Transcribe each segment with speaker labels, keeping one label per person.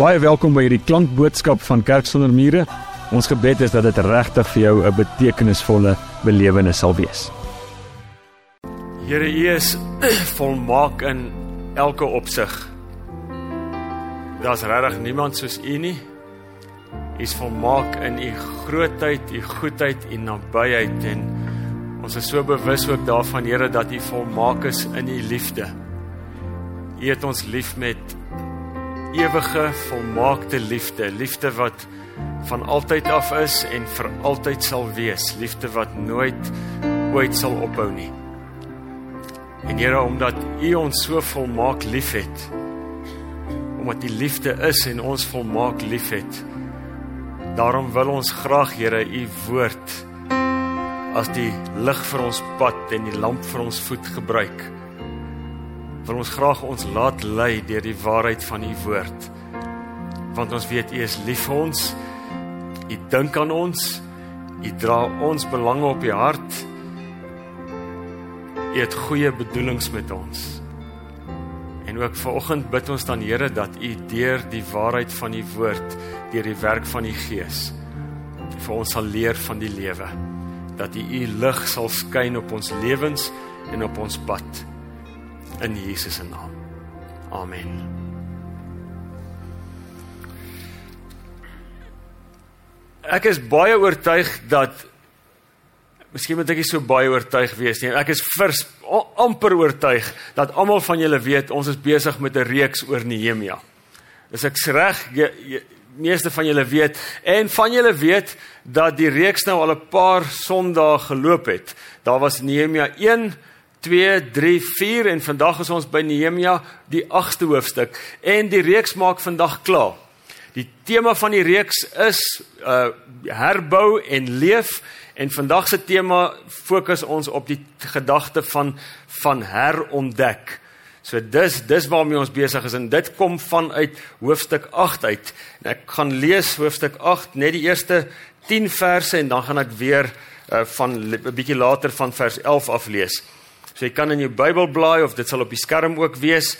Speaker 1: Baie welkom by hierdie klankboodskap van Kerk sonder mure. Ons gebed is dat dit regtig vir jou 'n betekenisvolle belewenis sal wees.
Speaker 2: Here, U is volmaak in elke opsig. Daar's regtig niemand soos U nie. U is volmaak in U grootheid, U goedheid, U nabyheid en ons is so bewus ook daarvan, Here, dat U volmaak is in U liefde. U het ons lief met ewige volmaakte liefde, liefde wat van altyd af is en vir altyd sal wees, liefde wat nooit ooit sal ophou nie. En Here, omdat U ons so volmaak liefhet, omdat U liefde is en ons volmaak liefhet, daarom wil ons graag, Here, U woord as die lig vir ons pad en die lamp vir ons voet gebruik wil ons graag ons laat lei deur die waarheid van u woord. Want ons weet u is lief vir ons. U dink aan ons. U dra ons belange op u hart. U het goeie bedoelings met ons. En ook vanoggend bid ons dan Here dat u deur die waarheid van u woord, deur die werk van u Gees vir ons sal leer van die lewe. Dat u u lig sal skyn op ons lewens en op ons pad in Jesus se naam. Amen. Ek is baie oortuig dat Miskien moet ek nie so baie oortuig wees nie. Ek is vers amper oortuig dat almal van julle weet ons is besig met 'n reeks oor Nehemia. Dis ek reg, meeste van julle weet en van julle weet dat die reeks nou al 'n paar Sondae geloop het. Daar was Nehemia 2 3 4 en vandag is ons by Nehemia die 8ste hoofstuk en die reeks maak vandag klaar. Die tema van die reeks is uh herbou en leef en vandag se tema fokus ons op die gedagte van van herontdek. So dis dis waarmee ons besig is en dit kom vanuit hoofstuk 8 uit. En ek gaan lees hoofstuk 8 net die eerste 10 verse en dan gaan ek weer uh van 'n bietjie later van vers 11 af lees. So jy kan in jou Bybel blaai of dit sal op die skerm ook wees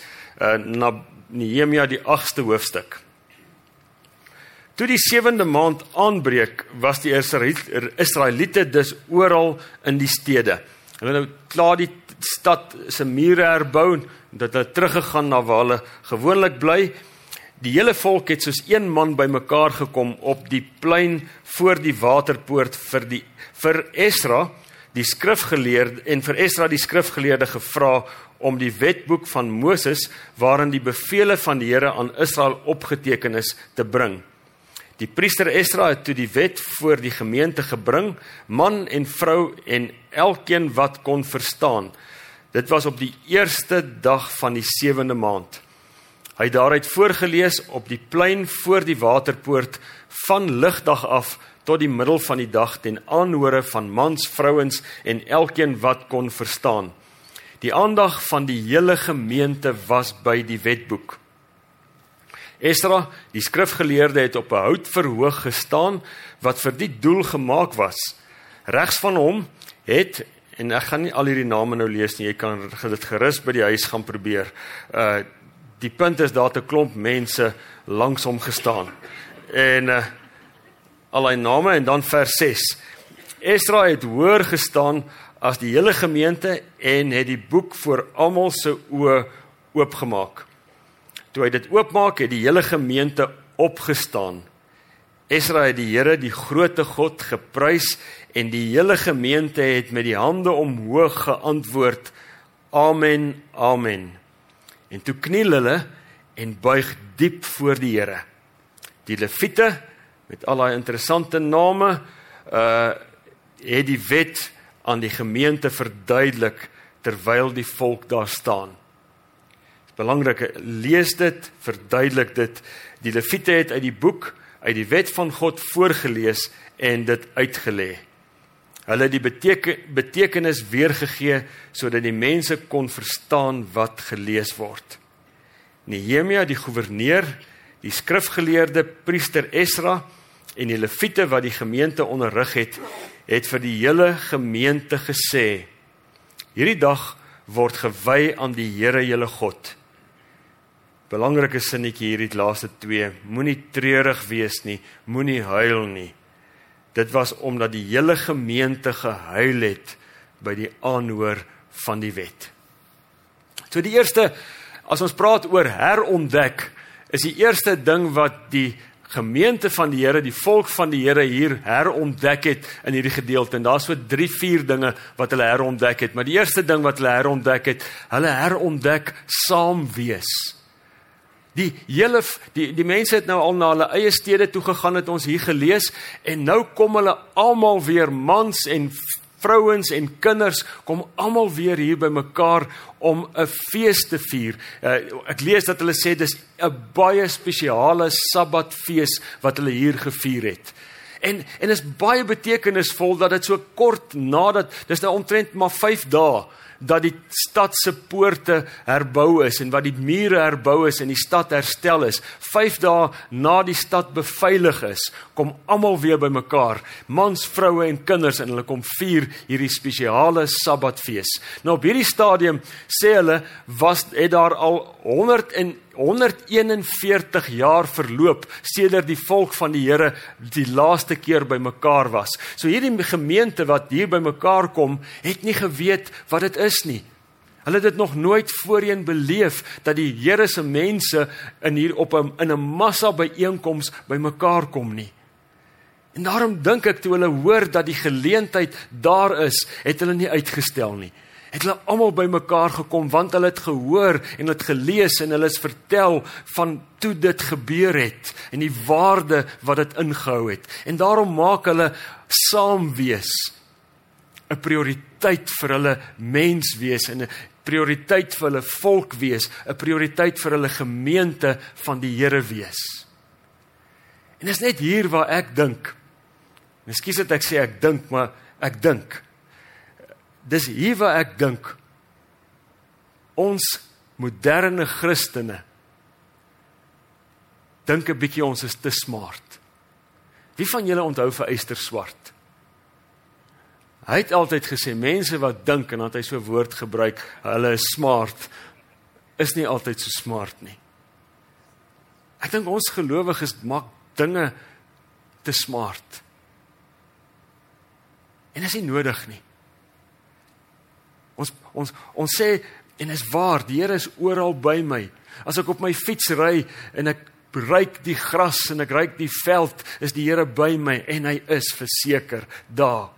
Speaker 2: uh, na Nehemia die 8ste hoofstuk. Toe die 7de maand aanbreek, was die Israeliete dus oral in die stede. Hulle nou klaar die stad se mure herbou en dat hulle teruggegaan na waar hulle gewoonlik bly. Die hele volk het soos een man bymekaar gekom op die plein voor die waterpoort vir die vir Esra die skrifgeleerde en vir Esra die skrifgeleerde gevra om die wetboek van Moses waarin die beveel van die Here aan Israel opgeteken is te bring. Die priester Esra het toe die wet voor die gemeente gebring, man en vrou en elkeen wat kon verstaan. Dit was op die eerste dag van die 7de maand. Hy het daaruit voorgeles op die plein voor die waterpoort van ligdag af tot die middel van die dag ten aanhore van mans, vrouens en elkeen wat kon verstaan. Die aandag van die hele gemeente was by die wetboek. Esdra, die skrifgeleerde het op 'n houtverhoog gestaan wat vir die doel gemaak was. Regs van hom het en ek gaan nie al hierdie name nou lees nie, jy kan dit gerus by die huis gaan probeer. Uh die punt is daar 'n klomp mense langs hom gestaan. En uh al hy name en dan vers 6. Esdra het hoër gestaan as die hele gemeente en het die boek voor almal se oë oopgemaak. Toe hy dit oopmaak, het die hele gemeente opgestaan. Esdra het die Here, die grootte God, geprys en die hele gemeente het met die hande omhoog geantwoord: Amen, amen. En toe kniel hulle en buig diep voor die Here. Die leviete met al daai interessante name uh het die wet aan die gemeente verduidelik terwyl die volk daar staan. Dit is belangrik lees dit, verduidelik dit. Die Lewiete het uit die boek uit die wet van God voorgeles en dit uitgelê. Hulle het die beteken, betekenis weergegee sodat die mense kon verstaan wat gelees word. Nehemia die goewerneur, die skrifgeleerde priester Esra en die leviete wat die gemeente onderrig het, het vir die hele gemeente gesê: Hierdie dag word gewy aan die Here julle God. belangrike sinnetjie hierdie laaste twee. Moenie treurig wees nie, moenie huil nie. Dit was omdat die hele gemeente gehuil het by die aanhoor van die wet. So die eerste as ons praat oor herontdek, is die eerste ding wat die gemeente van die Here, die volk van die Here hier herontdek het in hierdie gedeelte. En daar's so 3, 4 dinge wat hulle herontdek het. Maar die eerste ding wat hulle herontdek het, hulle herontdek saam wees. Die hele die die mense het nou al na hulle eie stede toe gegaan het ons hier gelees en nou kom hulle almal weer mans en vrouens en kinders kom almal weer hier bymekaar om 'n fees te vier. Uh, ek lees dat hulle sê dis 'n baie spesiale Sabbatfees wat hulle hier gevier het. En en is baie betekenisvol dat dit so kort nadat dis nou omtrent maar 5 dae dat die stad se poorte herbou is en wat die mure herbou is en die stad herstel is. 5 dae na die stad beveilig is, kom almal weer bymekaar, mans, vroue en kinders en hulle kom vier hierdie spesiale Sabbatfees. Nou op hierdie stadium sê hulle was het daar al 100 en 141 jaar verloop sedert die volk van die Here die laaste keer bymekaar was. So hierdie gemeente wat hier bymekaar kom, het nie geweet wat dit is nie. Hulle het dit nog nooit voorheen beleef dat die Here se mense in hier op 'n in 'n massa byeenkoms bymekaar kom nie. En daarom dink ek toe hulle hoor dat die geleentheid daar is, het hulle nie uitgestel nie het hulle almal bymekaar gekom want hulle het gehoor en het gelees en hulle is vertel van toe dit gebeur het en die waarde wat dit ingehou het. En daarom maak hulle saam wees 'n prioriteit vir hulle mens wees en 'n prioriteit vir hulle volk wees, 'n prioriteit vir hulle gemeente van die Here wees. En dit is net hier waar ek dink. Miskien het ek sê ek dink, maar ek dink dis hier waar ek dink ons moderne Christene dink 'n bietjie ons is te smart. Wie van julle onthou vir Eyster Swart? Hy het altyd gesê mense wat dink en dan het hy so 'n woord gebruik, hulle is smart, is nie altyd so smart nie. Ek dink ons gelowiges maak dinge te smart. En dit is nie nodig nie. Ons ons ons sê en is waar, die Here is oral by my. As ek op my fiets ry en ek ruik die gras en ek ruik die veld, is die Here by my en hy is verseker daar.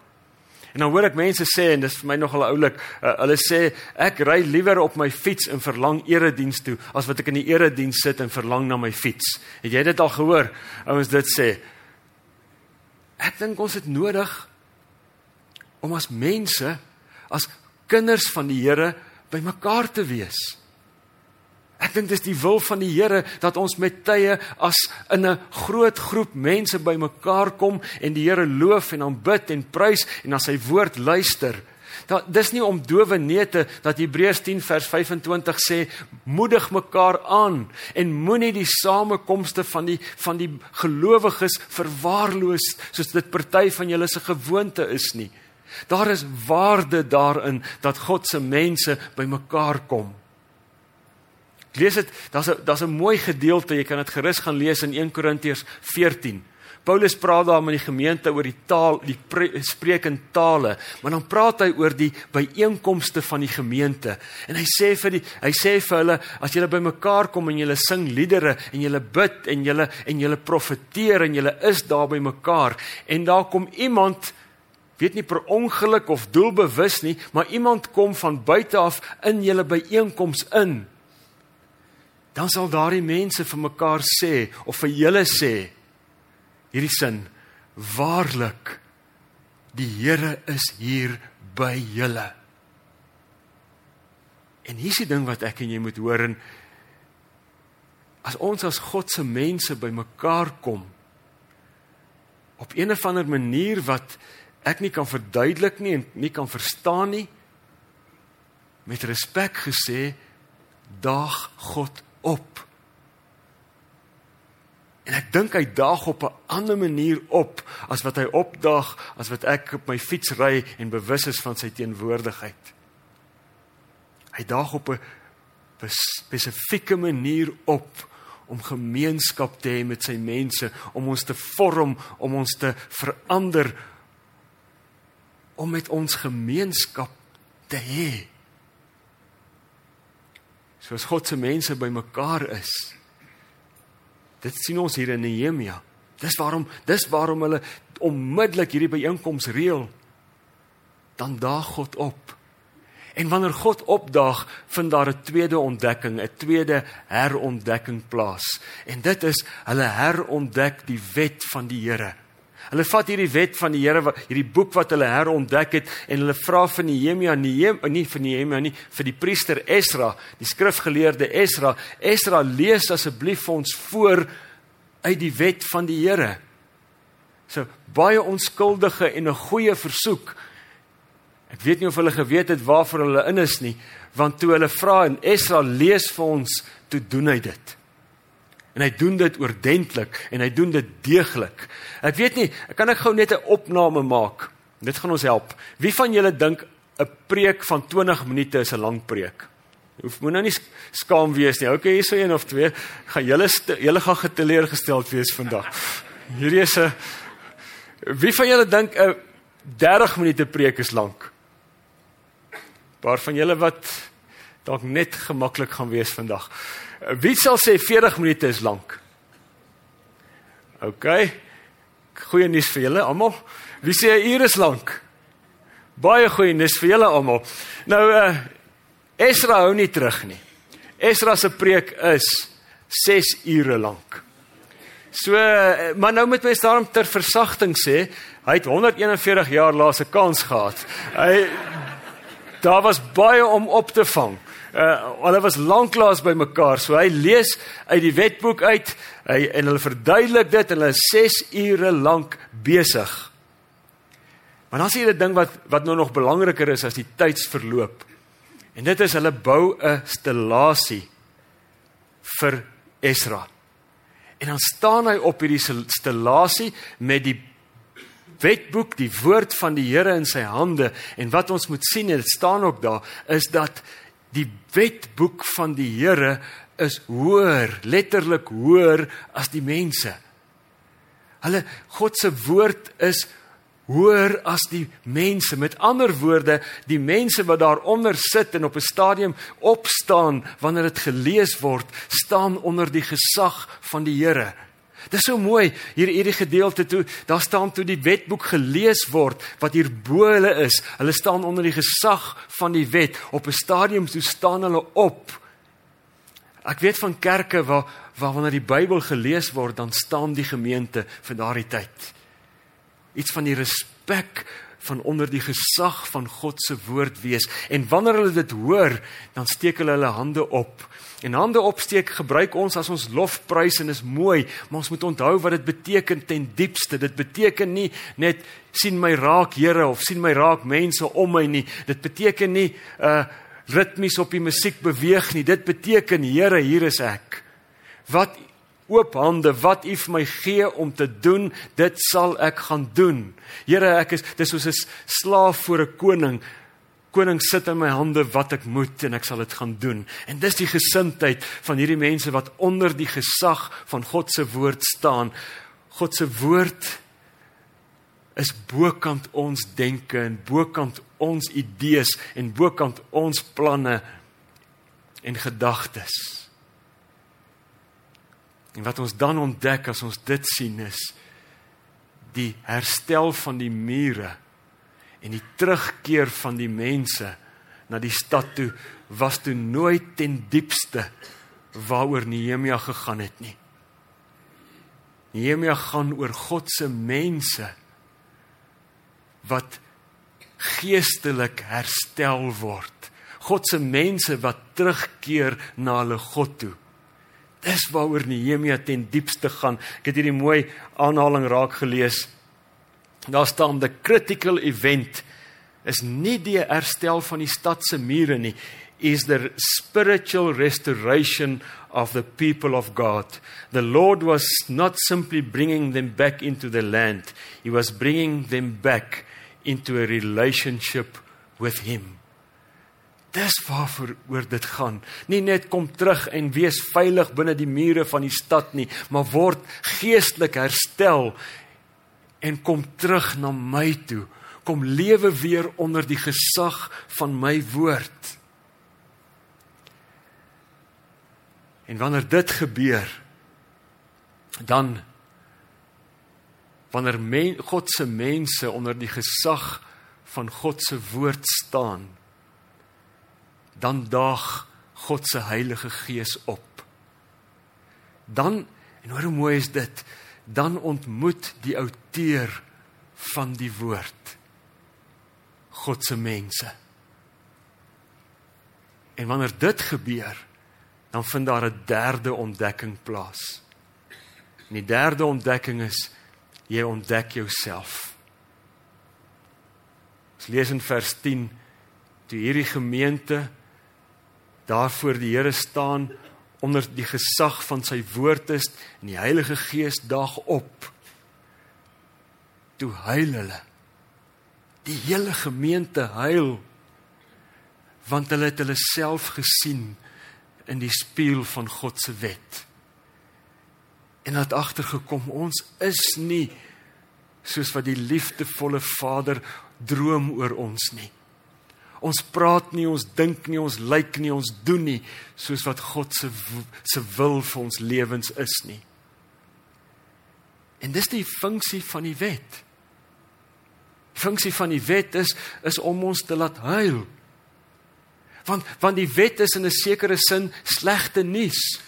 Speaker 2: En dan hoor ek mense sê en dis vir my nogal oulik, uh, hulle sê ek ry liewer op my fiets en verlang erediens toe as wat ek in die erediens sit en verlang na my fiets. Het jy dit al gehoor? Ouens dit sê. Ek dink ons het nodig om as mense as kinders van die Here bymekaar te wees. Ek dink dis die wil van die Here dat ons met tye as in 'n groot groep mense bymekaar kom en die Here loof en aanbid en prys en na sy woord luister. Dat dis nie om dowe neete dat Hebreërs 10 vers 25 sê moedig mekaar aan en moenie die samekomste van die van die gelowiges verwaarloos soos dit party van julle se gewoonte is nie. Daar is waarde daarin dat God se mense bymekaar kom. Ek lees dit, daar's 'n daar's 'n mooi gedeelte, jy kan dit gerus gaan lees in 1 Korintiërs 14. Paulus praat daar met die gemeente oor die taal, die spreekende tale, maar dan praat hy oor die byeenkomste van die gemeente. En hy sê vir die hy sê vir hulle as julle bymekaar kom en julle sing liedere en julle bid en julle en julle profeteer en julle is daar bymekaar en daar kom iemand weet nie per ongeluk of doelbewus nie, maar iemand kom van buite af in julle byeenkoms in. Dan sal daardie mense vir mekaar sê of vir julle sê hierdie sin: Waarlik, die Here is hier by julle. En hier is die ding wat ek en jy moet hoor en as ons as God se mense bymekaar kom op 'n of ander manier wat ek nie kan verduidelik nie en nie kan verstaan nie met respek gesê daag God op. En ek dink hy daag op 'n ander manier op as wat hy opdaag as wat ek op my fiets ry en bewus is van sy teenwoordigheid. Hy daag op 'n spesifieke manier op om gemeenskap te hê met sy mense, om ons te vorm, om ons te verander om met ons gemeenskap te hê. Soos God se mense bymekaar is. Dit sien ons hier in Nehemia. Dis waarom dis waarom hulle onmiddellik hierdie byeenkoms reël. Dan daag God op. En wanneer God opdaag, vind daar 'n tweede ontdekking, 'n tweede herontdekking plaas. En dit is hulle herontdek die wet van die Here. Hulle vat hierdie wet van die Here, hierdie boek wat hulle herontdek het en hulle vra vir Nehemia, Nehemia, nie vir Nehemia nie, vir die priester Esra, die skrifgeleerde Esra, Esra lees asseblief vir ons voor uit die wet van die Here. So baie onskuldige en 'n goeie versoek Ek weet nie of hulle geweet het waarvoor hulle in is nie, want toe hulle vra en Esra lees vir ons, toe doen hy dit. En hy doen dit oordentlik en hy doen dit deeglik. Ek weet nie, kan ek gou net 'n opname maak. Dit gaan ons help. Wie van julle dink 'n preek van 20 minute is 'n lang preek? Hoef moet nou nie skaam wees nie. Okay, hierso een of twee. Gaan julle julle gaan geteleurgesteld wees vandag. Hierdie is 'n Wie van julle dink 'n 30 minute preek is lank? paar van julle wat dalk net gemaklik gaan wees vandag. Wie sal sê 40 minute is lank? OK. Goeie nuus vir julle almal. Wie sê 'n uur is lank? Baie goeie nuus vir julle almal. Nou uh Esra hou nie terug nie. Esra se preek is 6 ure lank. So uh, maar nou moet mens daarom ter versagting sê, hy het 141 jaar laas 'n kans gehad. Hy daar was baie om op te vang. Uh hulle was lanklaas by mekaar. So hy lees uit die wetboek uit hy, en hulle verduidelik dit en hulle is 6 ure lank besig. Maar dan sien jy 'n ding wat wat nou nog belangriker is as die tydsverloop. En dit is hulle bou 'n stellasie vir Esra. En dan staan hy op hierdie stellasie met die wetboek, die woord van die Here in sy hande en wat ons moet sien en dit staan ook daar is dat die wetboek van die Here is hoër, letterlik hoër as die mense. Hulle God se woord is hoër as die mense. Met ander woorde, die mense wat daaronder sit en op 'n stadium opstaan wanneer dit gelees word, staan onder die gesag van die Here. Dis so mooi hier hierdie gedeelte toe daar staan toe die wetboek gelees word wat hier bo hulle is. Hulle staan onder die gesag van die wet. Op 'n stadium toe staan hulle op. Ek weet van kerke waar waar wanneer die Bybel gelees word, dan staan die gemeente vir daardie tyd. Iets van die respek van onder die gesag van God se woord wees en wanneer hulle dit hoor, dan steek hulle hulle hande op En hande opsteek gebruik ons as ons lofprys en is mooi, maar ons moet onthou wat dit beteken ten diepste. Dit beteken nie net sien my raak Here of sien my raak mense om my nie. Dit beteken nie uh ritmies op die musiek beweeg nie. Dit beteken Here, hier is ek. Wat oop hande, wat U vir my gee om te doen, dit sal ek gaan doen. Here, ek is dis soos 'n slaaf voor 'n koning koning sit in my hande wat ek moet en ek sal dit gaan doen. En dis die gesindheid van hierdie mense wat onder die gesag van God se woord staan. God se woord is bokant ons denke en bokant ons idees en bokant ons planne en gedagtes. En wat ons dan ontdek as ons dit sien is die herstel van die mure en die terugkeer van die mense na die stad toe was toe nooit ten diepste waaroor Nehemia gegaan het nie. Nehemia gaan oor God se mense wat geestelik herstel word. God se mense wat terugkeer na hulle God toe. Dis waaroor Nehemia ten diepste gaan. Ek het hierdie mooi aanhaling raak gelees Daar staan the critical event is nie die herstel van die stad se mure nie is the spiritual restoration of the people of God. The Lord was not simply bringing them back into the land, he was bringing them back into a relationship with him. Dis waarvoor oor dit gaan. Nie net kom terug en wees veilig binne die mure van die stad nie, maar word geestelik herstel en kom terug na my toe. Kom lewe weer onder die gesag van my woord. En wanneer dit gebeur, dan wanneer men, God se mense onder die gesag van God se woord staan, dan daag God se Heilige Gees op. Dan en hoor hoe mooi is dit, dan ontmoet die outeur van die woord God se mense. En wanneer dit gebeur, dan vind daar 'n derde ontdekking plaas. En die derde ontdekking is jy ontdek jouself. Ons lees in vers 10 toe hierdie gemeente daarvoor die Here staan onder die gesag van sy woord is en die Heilige Gees daag op. Toe huil hulle. Die hele gemeente huil want hulle het hulle self gesien in die spieël van God se wet. En het agtergekom ons is nie soos wat die liefdevolle Vader droom oor ons nie. Ons praat nie, ons dink nie, ons lyk nie, ons doen nie soos wat God se se wil vir ons lewens is nie. En dis die funksie van die wet. Die funksie van die wet is is om ons te laat huil. Want want die wet is in 'n sekere sin slegte nuus.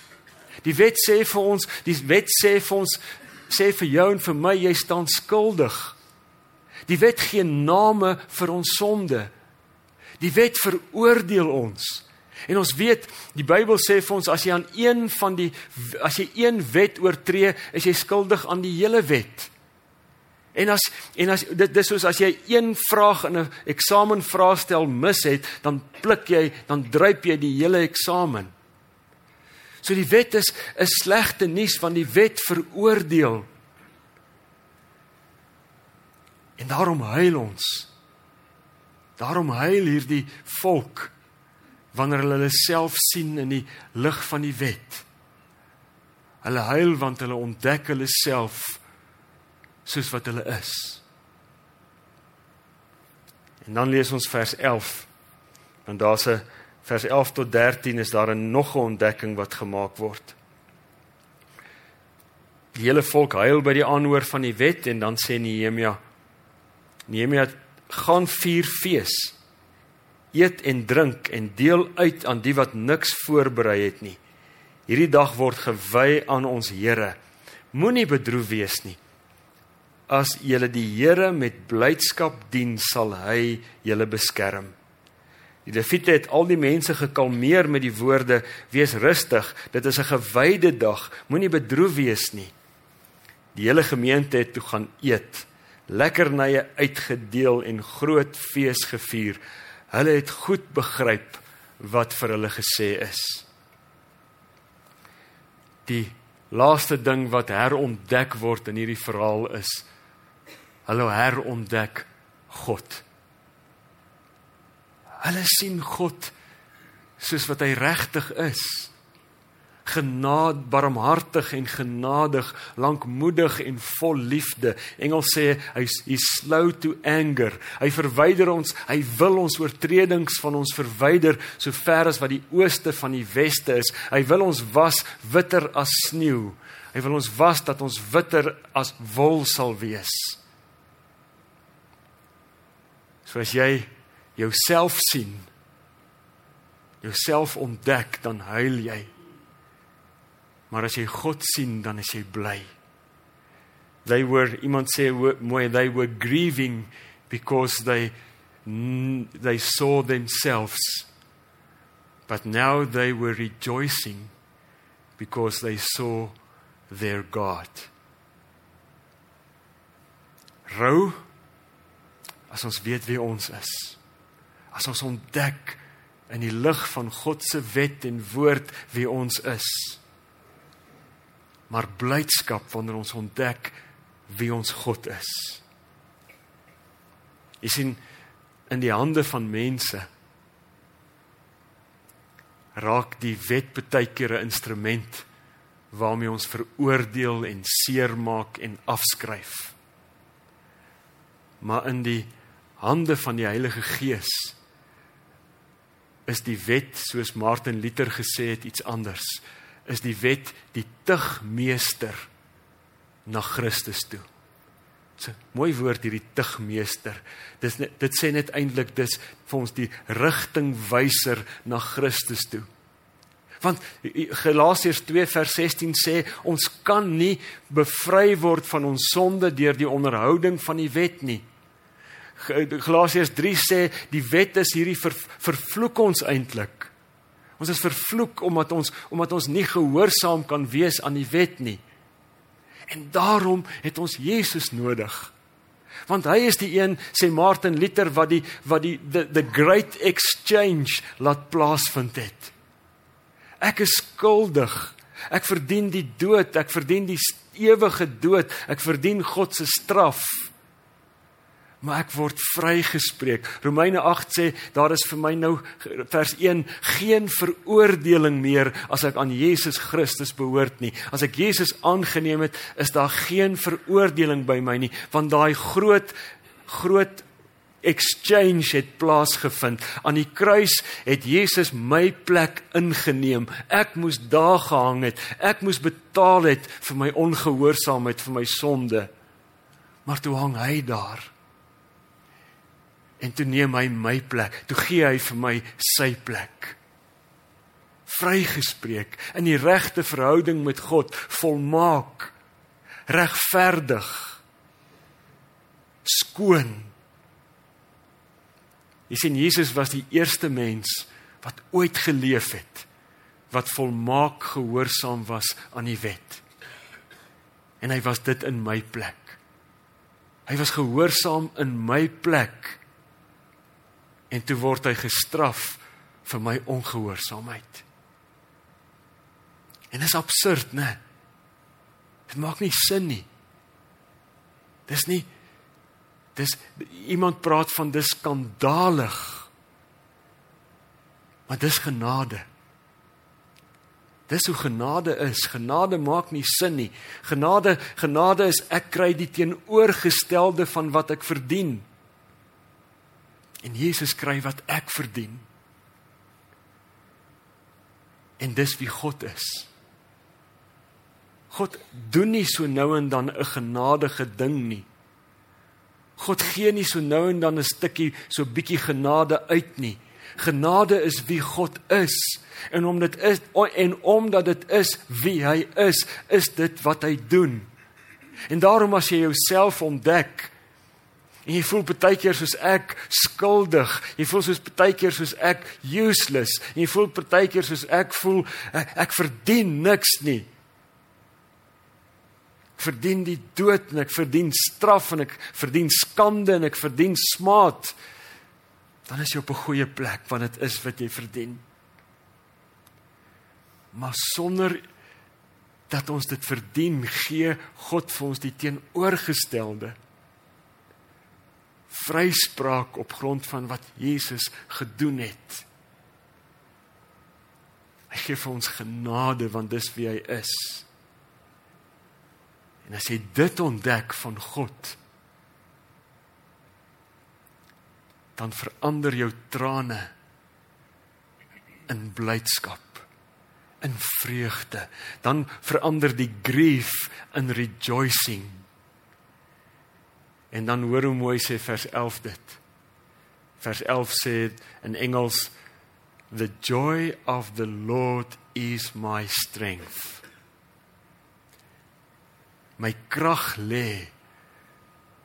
Speaker 2: Die wet sê vir ons, die wet sê vir ons sê vir jou en vir my jy staan skuldig. Die wet gee name vir ons sonde. Die wet veroordeel ons. En ons weet, die Bybel sê vir ons as jy aan een van die as jy een wet oortree, is jy skuldig aan die hele wet. En as en as dit dis soos as jy een vraag in 'n eksamenvraestel mis het, dan pluk jy, dan druip jy die hele eksamen. So die wet is 'n slegte nuus van die wet veroordeel. En daarom huil ons Daarom huil hierdie volk wanneer hulle hulle self sien in die lig van die wet. Hulle huil want hulle ontdek hulle self soos wat hulle is. En dan lees ons vers 11. Want daar's 'n vers 11 tot 13 is daar 'n nog 'n ontdekking wat gemaak word. Die hele volk huil by die aanhoor van die wet en dan sê Nehemia Nehemia gaan vier fees. Eet en drink en deel uit aan die wat niks voorberei het nie. Hierdie dag word gewy aan ons Here. Moenie bedroef wees nie. As julle die Here met blydskap dien, sal hy julle beskerm. Die Levite het al die mense gekalmeer met die woorde: "Wees rustig, dit is 'n gewyde dag. Moenie bedroef wees nie." Die hele gemeente het toe gaan eet lekkernye uitgedeel en groot fees gevier. Hulle het goed begryp wat vir hulle gesê is. Die laaste ding wat herontdek word in hierdie verhaal is hulle herontdek God. Hulle sien God soos wat hy regtig is genaad barmhartig en genadig, lankmoedig en vol liefde. Engels sê hy is slow to anger. Hy verwyder ons, hy wil ons oortredings van ons verwyder so ver as wat die ooste van die weste is. Hy wil ons was witter as sneeu. Hy wil ons was dat ons witter as wol sal wees. So as jy jouself sien, jouself ontdek, dan huil jy. Maar as jy God sien, dan is jy bly. They were iemand sê mooi they were grieving because they they saw themselves. But now they were rejoicing because they saw their God. Rou as ons weet wie ons is. As ons ontdek in die lig van God se wet en woord wie ons is maar blydskap wanneer ons ontdek wie ons God is. Jy sien in die hande van mense raak die wet baie keer 'n instrument waarmee ons veroordeel en seermaak en afskryf. Maar in die hande van die Heilige Gees is die wet soos Martin Luther gesê het iets anders. Is die wet die tugmeester na Christus toe. So mooi woord hierdie tugmeester. Dis net, dit sê net eintlik dis vir ons die rigtingwyser na Christus toe. Want Galasiërs 2 vers 16 sê ons kan nie bevry word van ons sonde deur die onderhouding van die wet nie. Galasiërs 3 sê die wet is hierdie ver, vervloek ons eintlik. Ons is vervloek omdat ons omdat ons nie gehoorsaam kan wees aan die wet nie. En daarom het ons Jesus nodig. Want hy is die een sê Martin Luther wat die wat die the, the great exchange laat plaasvind het. Ek is skuldig. Ek verdien die dood, ek verdien die ewige dood, ek verdien God se straf maar ek word vrygespreek. Romeine 8 sê daar is vir my nou vers 1 geen veroordeling meer as ek aan Jesus Christus behoort nie. As ek Jesus aangeneem het, is daar geen veroordeling by my nie, want daai groot groot exchange het plaasgevind. Aan die kruis het Jesus my plek ingeneem. Ek moes daar gehang het. Ek moes betaal het vir my ongehoorsaamheid, vir my sonde. Maar toe hang hy daar en toe neem hy my plek. Toe gee hy vir my sy plek. Vrygespreek in die regte verhouding met God, volmaak, regverdig, skoon. Jy sien Jesus was die eerste mens wat ooit geleef het wat volmaak gehoorsaam was aan die wet. En hy was dit in my plek. Hy was gehoorsaam in my plek en toe word hy gestraf vir my ongehoorsaamheid. En dit is absurd, né? Dit maak nie sin nie. Dis nie dis iemand praat van dis skandalig. Maar dis genade. Dis hoe genade is. Genade maak nie sin nie. Genade, genade is ek kry die teenoorgestelde van wat ek verdien en Jesus kry wat ek verdien. En dis wie God is. God doen nie so nou en dan 'n genadige ding nie. God gee nie so nou en dan 'n stukkie so bietjie genade uit nie. Genade is wie God is en omdat dit is en omdat dit is wie hy is, is dit wat hy doen. En daarom as jy jouself ontdek, En jy voel baie keer soos ek skuldig. Jy voel soos baie keer soos ek useless. En jy voel baie keer soos ek voel ek, ek verdien niks nie. Ek verdien die dood en ek verdien straf en ek verdien skande en ek verdien smaad. Dan is jy op 'n goeie plek want dit is wat jy verdien. Maar sonder dat ons dit verdien, gee God vir ons die teenoorgestelde vryspraak op grond van wat Jesus gedoen het. Hy gee vir ons genade want dis wie hy is. En as jy dit ontdek van God, dan verander jou trane in blydskap, in vreugde. Dan verander die grief in rejoicing. En dan hoor hoe mooi sê vers 11 dit. Vers 11 sê in Engels the joy of the Lord is my strength. My krag lê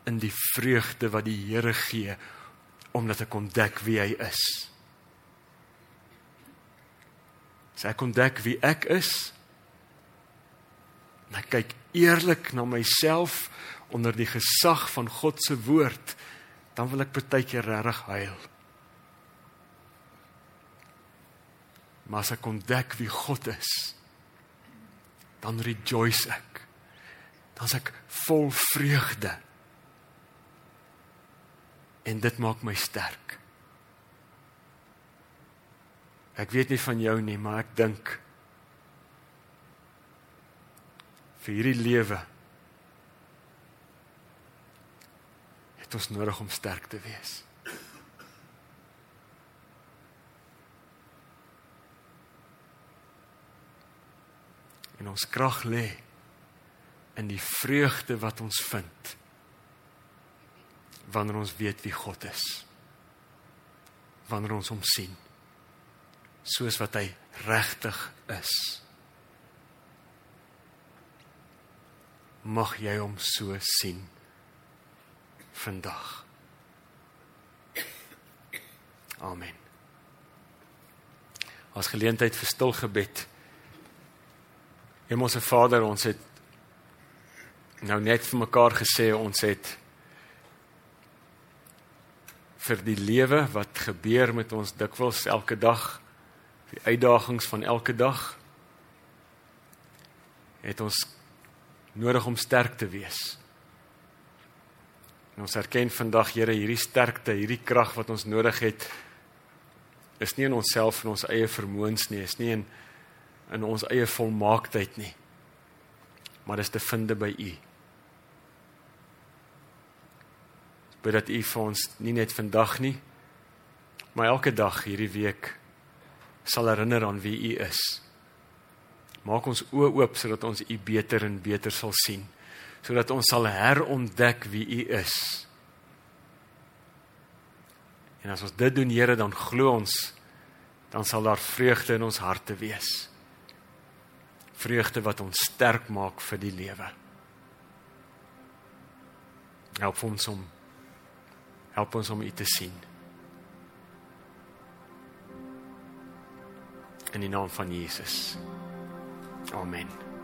Speaker 2: in die vreugde wat die Here gee omdat ek ontdek wie hy is. As ek ontdek wie ek is, en ek kyk eerlik na myself onder die gesag van God se woord, dan wil ek partykeer regtig huil. Maar as ek ontdek wie God is, dan rejoice ek. Dan is ek vol vreugde. En dit maak my sterk. Ek weet nie van jou nie, maar ek dink vir hierdie lewe het ons nodig om sterk te wees. En ons krag lê in die vreugde wat ons vind wanneer ons weet wie God is. Wanneer ons hom sien soos wat hy regtig is. Mag jy hom so sien vandag. Amen. As geleentheid vir stil gebed. Hemelse Vader, ons het nou net vir mekaar gesê ons het vir die lewe wat gebeur met ons dikwels elke dag die uitdagings van elke dag het ons nodig om sterk te wees. En ons erken vandag Here hierdie sterkte, hierdie krag wat ons nodig het is nie in onsself en ons eie vermoëns nie, is nie in in ons eie volmaaktheid nie. Maar dis te vind by U. Bid dat U vir ons nie net vandag nie, maar elke dag hierdie week sal herinner aan wie U is. Maak ons oë oop sodat ons U beter en beter sal sien, sodat ons sal herontdek wie U is. En as ons dit doen, Here, dan glo ons dan sal daar vreugde in ons harte wees. Vreugde wat ons sterk maak vir die lewe. Help ons om help ons om U te sien. in die naam van Jesus. Amen.